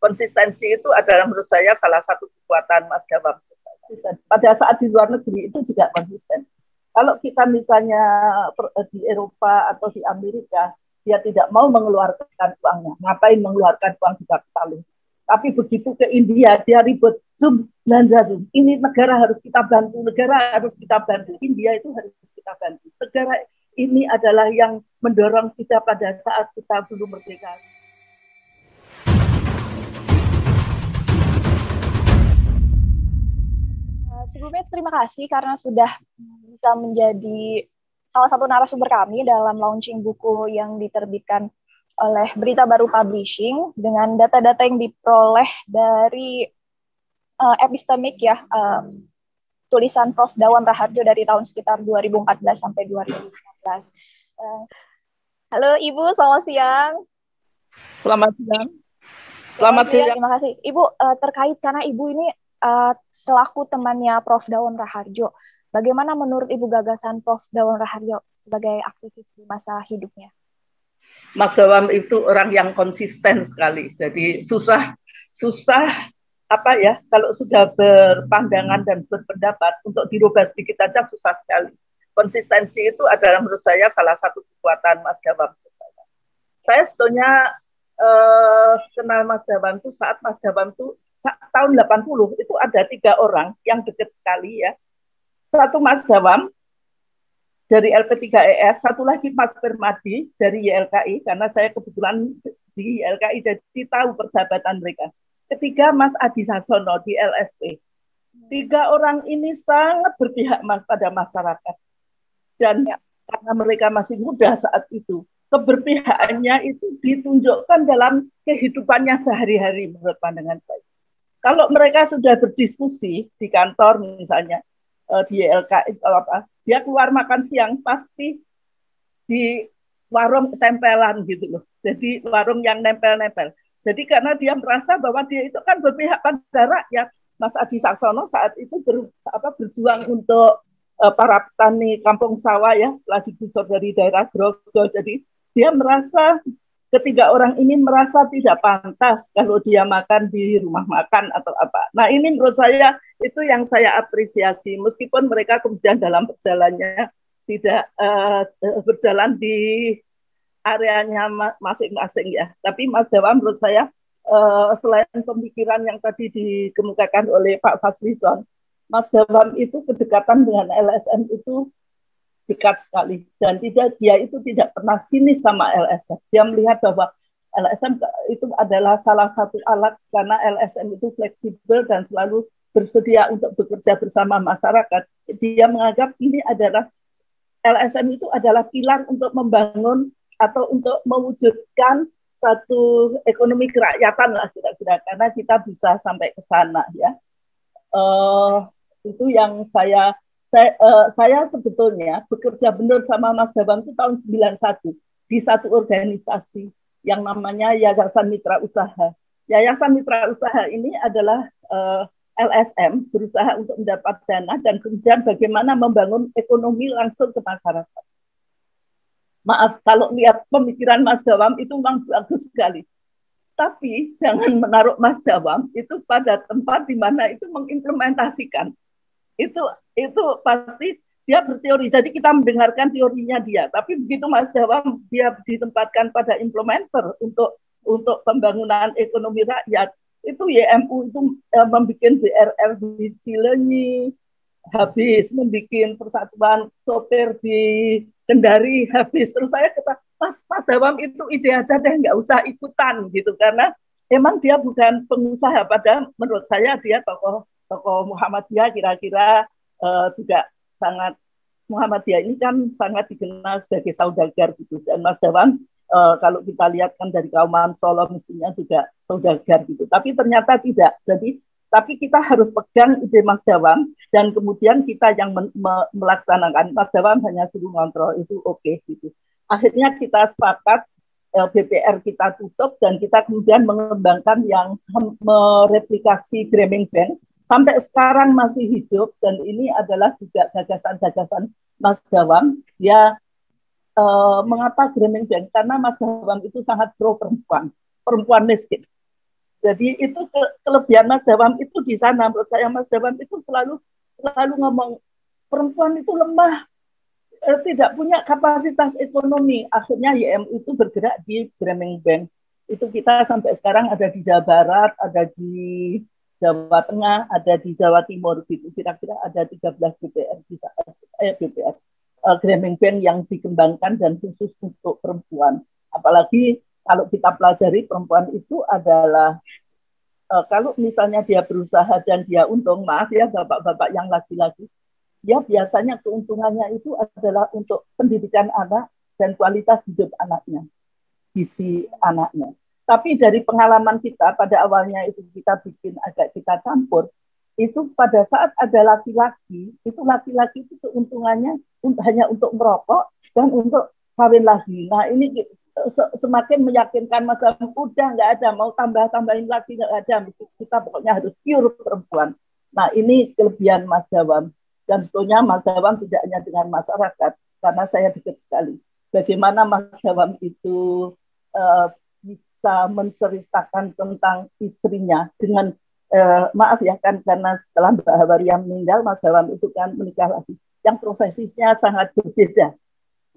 konsistensi itu adalah menurut saya salah satu kekuatan Mas Gawam. Pada saat di luar negeri itu juga konsisten. Kalau kita misalnya di Eropa atau di Amerika, dia tidak mau mengeluarkan uangnya. Ngapain mengeluarkan uang di kapitalis? Tapi begitu ke India, dia ribut, Zoom, belanja Zoom. Ini negara harus kita bantu, negara harus kita bantu. India itu harus kita bantu. Negara ini adalah yang mendorong kita pada saat kita belum merdeka. Sebelumnya terima kasih karena sudah bisa menjadi salah satu narasumber kami dalam launching buku yang diterbitkan oleh Berita Baru Publishing dengan data-data yang diperoleh dari uh, epistemik ya uh, tulisan Prof Dawan Raharjo dari tahun sekitar 2014 sampai 2015. Uh, halo Ibu, selamat siang. Selamat siang. Selamat, siang. siang. Terima kasih. Ibu uh, terkait karena Ibu ini uh, selaku temannya Prof Dawan Raharjo, bagaimana menurut Ibu gagasan Prof Dawan Raharjo sebagai aktivis di masa hidupnya? Mas Gawam itu orang yang konsisten sekali. Jadi susah susah apa ya kalau sudah berpandangan dan berpendapat untuk dirubah sedikit aja susah sekali. Konsistensi itu adalah menurut saya salah satu kekuatan Mas Gawam. Saya, sebetulnya eh, kenal Mas Gawam itu saat Mas Gawam itu tahun 80 itu ada tiga orang yang dekat sekali ya. Satu Mas Gawam, dari LP3ES, satu lagi Mas Permadi dari YLKI, karena saya kebetulan di YLKI jadi tahu persahabatan mereka. Ketiga Mas Adi Sasono di LSP. Tiga orang ini sangat berpihak pada masyarakat. Dan ya. karena mereka masih muda saat itu, keberpihakannya itu ditunjukkan dalam kehidupannya sehari-hari menurut pandangan saya. Kalau mereka sudah berdiskusi di kantor misalnya, uh, di YLKI apa dia keluar makan siang pasti di warung tempelan gitu loh. Jadi warung yang nempel-nempel. Jadi karena dia merasa bahwa dia itu kan berpihak pada rakyat. Mas Adi Saksono saat itu ber, apa, berjuang untuk uh, para petani kampung sawah ya setelah digusur dari daerah Grogol jadi dia merasa ketiga orang ini merasa tidak pantas kalau dia makan di rumah makan atau apa. Nah ini menurut saya itu yang saya apresiasi meskipun mereka kemudian dalam perjalanannya tidak uh, berjalan di areanya masing-masing ya. Tapi Mas Dewa menurut saya uh, selain pemikiran yang tadi dikemukakan oleh Pak Faslison, Mas Dewa itu kedekatan dengan LSM itu dekat sekali dan tidak dia itu tidak pernah sinis sama LSM. Dia melihat bahwa LSM itu adalah salah satu alat karena LSM itu fleksibel dan selalu bersedia untuk bekerja bersama masyarakat. Dia menganggap ini adalah LSM itu adalah pilar untuk membangun atau untuk mewujudkan satu ekonomi kerakyatan lah kira-kira karena kita bisa sampai ke sana ya. Uh, itu yang saya saya, uh, saya sebetulnya bekerja benar sama Mas Dabang itu tahun 91 di satu organisasi yang namanya Yayasan Mitra Usaha. Yayasan Mitra Usaha ini adalah uh, eh, LSM berusaha untuk mendapat dana dan kemudian bagaimana membangun ekonomi langsung ke masyarakat. Maaf kalau lihat pemikiran Mas Dawam itu memang bagus sekali. Tapi jangan menaruh Mas Dawam itu pada tempat di mana itu mengimplementasikan itu itu pasti dia berteori. Jadi kita mendengarkan teorinya dia. Tapi begitu Mas Dewa dia ditempatkan pada implementer untuk untuk pembangunan ekonomi rakyat, itu YMU itu eh, membuat BRL di Cilenyi, habis membuat persatuan sopir di Kendari habis. Terus saya kata, Mas Mas Dawam itu ide aja deh, nggak usah ikutan gitu karena emang dia bukan pengusaha. Pada menurut saya dia tokoh tokoh Muhammadiyah kira-kira uh, juga sangat Muhammadiyah ini kan sangat dikenal sebagai saudagar gitu. Dan Mas Dawan uh, kalau kita lihat kan dari kauman Solo mestinya juga saudagar gitu. Tapi ternyata tidak. Jadi tapi kita harus pegang ide Mas Dawang dan kemudian kita yang me me melaksanakan. Mas Dawang hanya suruh ngontrol itu oke okay, gitu. Akhirnya kita sepakat eh, BPR kita tutup dan kita kemudian mengembangkan yang mereplikasi Grameen Bank sampai sekarang masih hidup dan ini adalah juga gagasan-gagasan Mas Dawang. Ya eh, mengapa Grameen Bank? Karena Mas Dawang itu sangat pro perempuan, perempuan miskin. Jadi itu ke, kelebihan Mas Dawam itu di sana. Menurut saya Mas Dawam itu selalu selalu ngomong perempuan itu lemah, eh, tidak punya kapasitas ekonomi. Akhirnya YM itu bergerak di Grameen Bank. Itu kita sampai sekarang ada di Jawa Barat, ada di Jawa Tengah, ada di Jawa Timur gitu. Kira-kira ada 13 BPR bisa eh, BPR uh, Grameen Bank yang dikembangkan dan khusus untuk perempuan. Apalagi kalau kita pelajari perempuan itu adalah uh, kalau misalnya dia berusaha dan dia untung, maaf ya bapak-bapak yang laki-laki, ya biasanya keuntungannya itu adalah untuk pendidikan anak dan kualitas hidup anaknya, visi anaknya. Tapi dari pengalaman kita pada awalnya itu kita bikin agak kita campur, itu pada saat ada laki-laki, itu laki-laki itu keuntungannya hanya untuk merokok dan untuk kawin lagi. Nah ini semakin meyakinkan Mas udah nggak ada mau tambah-tambahin lagi nggak ada kita pokoknya harus pure perempuan. Nah ini kelebihan Mas Dawam dan sebetulnya Mas Dawam tidak hanya dengan masyarakat karena saya dekat sekali. Bagaimana Mas Dawam itu uh, bisa menceritakan tentang istrinya dengan uh, maaf ya kan karena setelah Mbak Hawaria meninggal Mas Dawam itu kan menikah lagi yang profesinya sangat berbeda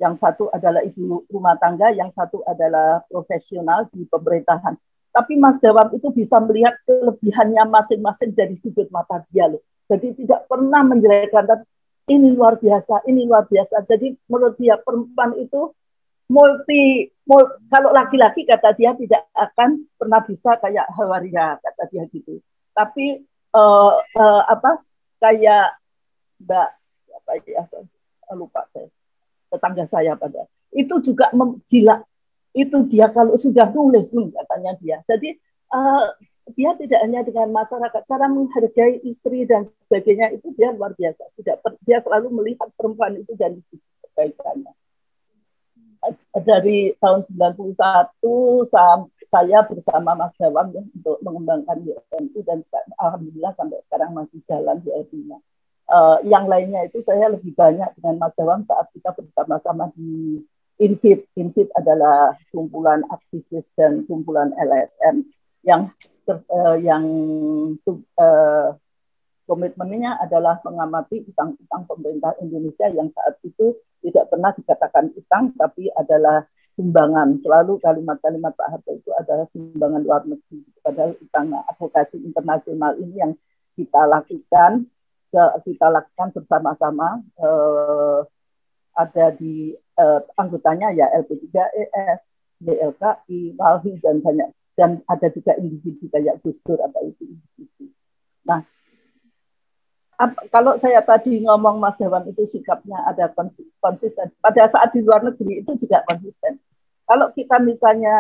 yang satu adalah ibu rumah tangga, yang satu adalah profesional di pemerintahan. Tapi Mas Dawam itu bisa melihat kelebihannya masing-masing dari sudut mata dia loh. Jadi tidak pernah menjelekkan, ini luar biasa, ini luar biasa. Jadi menurut dia perempuan itu multi, multi kalau laki-laki kata dia tidak akan pernah bisa kayak Hawaria kata dia gitu. Tapi uh, uh, apa kayak Mbak siapa ya lupa saya tetangga saya pada. Itu juga gila. Itu dia kalau sudah nulis nih katanya dia. Jadi uh, dia tidak hanya dengan masyarakat cara menghargai istri dan sebagainya itu dia luar biasa. Tidak dia selalu melihat perempuan itu dari sisi kebaikannya dari tahun 91 saya bersama Mas Dawam ya, untuk mengembangkan YMU dan alhamdulillah sampai sekarang masih jalan di nya uh, yang lainnya itu saya lebih banyak dengan Mas Dawam saat kita bersama-sama di Infit. Infit adalah kumpulan aktivis dan kumpulan LSM yang ter, uh, yang uh, komitmennya adalah mengamati utang-utang pemerintah Indonesia yang saat itu tidak pernah dikatakan utang tapi adalah sumbangan selalu kalimat-kalimat Pak Harto itu adalah sumbangan luar negeri padahal utang advokasi internasional ini yang kita lakukan kita lakukan bersama-sama uh, ada di uh, anggotanya ya LP3ES, YLKI, Walhi dan banyak dan ada juga individu kayak Gus Dur apa itu individu. Nah, kalau saya tadi ngomong Mas Dewan itu sikapnya ada konsisten. Pada saat di luar negeri itu juga konsisten. Kalau kita misalnya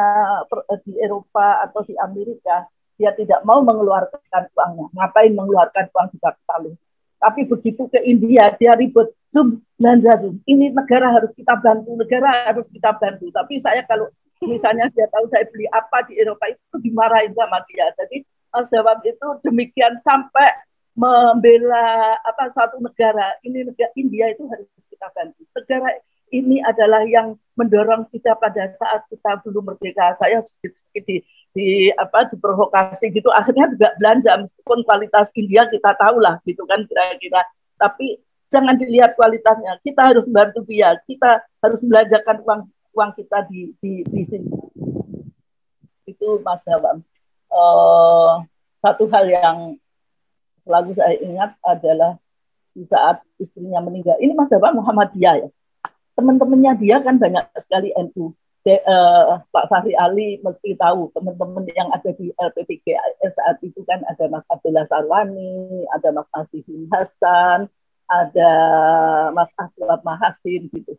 di Eropa atau di Amerika, dia tidak mau mengeluarkan uangnya. Ngapain mengeluarkan uang di kapitalis? Tapi begitu ke India dia ribut Zoom belanja Zoom. Ini negara harus kita bantu, negara harus kita bantu. Tapi saya kalau misalnya dia tahu saya beli apa di Eropa itu dimarahin sama dia. Jadi Mas Dawab itu demikian sampai membela apa satu negara. Ini negara India itu harus kita bantu. Negara ini adalah yang mendorong kita pada saat kita belum merdeka. Saya sedikit-sedikit di di apa diprovokasi gitu akhirnya juga belanja meskipun kualitas India kita tahu lah gitu kan kira-kira tapi jangan dilihat kualitasnya kita harus bantu dia kita harus belanjakan uang uang kita di di, di sini itu Mas Dawam uh, satu hal yang selalu saya ingat adalah di saat istrinya meninggal. Ini Mas Dawam Muhammadiyah ya. Teman-temannya dia kan banyak sekali NU de, uh, Pak Fahri Ali mesti tahu teman-teman yang ada di LPTG saat itu kan ada Mas Abdullah Sarwani, ada Mas Nasihun Hasan, ada Mas Ahmad Mahasin gitu.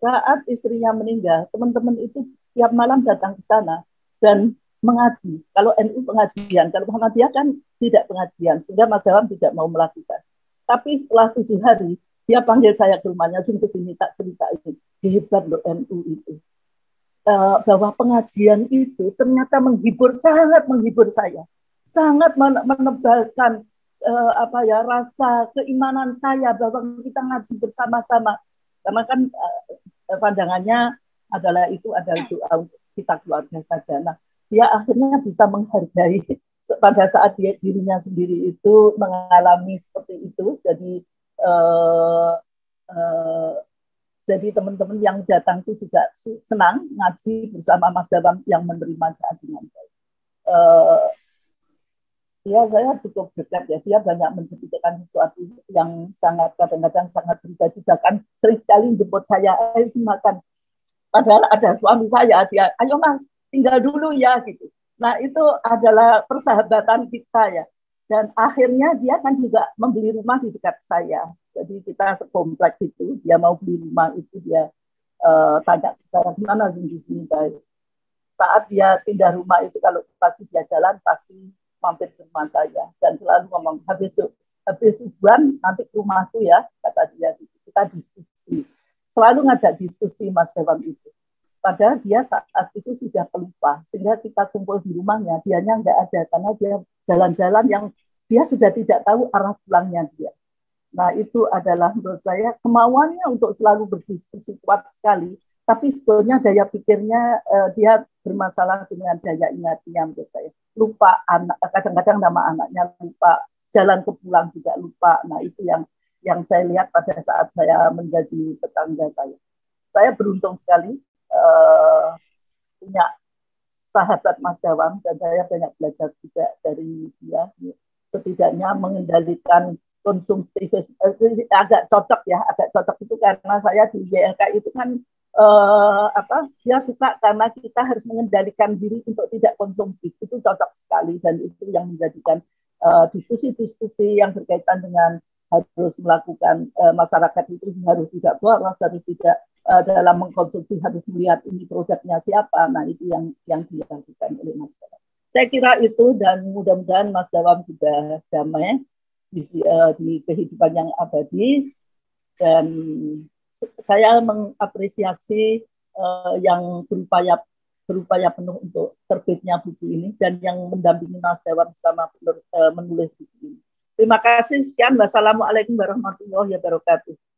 Saat istrinya meninggal, teman-teman itu setiap malam datang ke sana dan mengaji. Kalau NU pengajian, kalau Muhammadiyah kan tidak pengajian, sehingga Mas Dawam tidak mau melakukan. Tapi setelah tujuh hari, dia panggil saya ke rumahnya, sini ke sini tak cerita ini. Hebat loh NU itu uh, bahwa pengajian itu ternyata menghibur sangat menghibur saya sangat menebalkan uh, apa ya rasa keimanan saya bahwa kita ngaji bersama-sama karena kan uh, pandangannya adalah itu adalah doa kita keluarga saja nah dia akhirnya bisa menghargai pada saat dia dirinya sendiri itu mengalami seperti itu. Jadi uh, uh, jadi teman-teman yang datang itu juga senang ngaji bersama Mas Dawam yang menerima saat dengan baik. Uh, ya saya cukup dekat ya. Dia banyak menceritakan sesuatu yang sangat kadang-kadang sangat pribadi. Bahkan sering sekali jemput saya ayo makan padahal ada suami saya dia ayo mas tinggal dulu ya gitu Nah, itu adalah persahabatan kita ya. Dan akhirnya dia kan juga membeli rumah di dekat saya. Jadi kita sekomplek itu, dia mau beli rumah itu dia uh, tanya kita gimana di sini baik. Saat dia pindah rumah itu kalau pagi dia jalan pasti mampir ke rumah saya dan selalu ngomong habis habis uban nanti ke rumahku ya kata dia kita diskusi selalu ngajak diskusi Mas Dewan itu Padahal dia saat itu sudah pelupa, sehingga kita kumpul di rumahnya, dianya nggak ada karena dia jalan-jalan yang dia sudah tidak tahu arah pulangnya dia. Nah itu adalah menurut saya kemauannya untuk selalu berdiskusi kuat sekali, tapi sebetulnya daya pikirnya uh, dia bermasalah dengan daya ingatnya menurut saya. Lupa anak, kadang-kadang nama anaknya lupa, jalan ke pulang juga lupa. Nah itu yang yang saya lihat pada saat saya menjadi tetangga saya. Saya beruntung sekali uh, punya sahabat Mas Dawam dan saya banyak belajar juga dari dia setidaknya mengendalikan konsumsi eh, agak cocok ya agak cocok itu karena saya di YLK itu kan uh, apa dia suka karena kita harus mengendalikan diri untuk tidak konsumtif itu cocok sekali dan itu yang menjadikan diskusi-diskusi uh, yang berkaitan dengan harus melakukan uh, masyarakat itu harus tidak boros harus tidak uh, dalam mengkonsumsi harus melihat ini produknya siapa. Nah itu yang yang dilakukan oleh Mas Dawam. Saya kira itu dan mudah-mudahan Mas Dawam juga damai di, uh, di kehidupan yang abadi dan saya mengapresiasi uh, yang berupaya berupaya penuh untuk terbitnya buku ini dan yang mendampingi Mas Dewan selama menulis buku ini. Terima kasih sekian. Wassalamualaikum warahmatullahi wabarakatuh.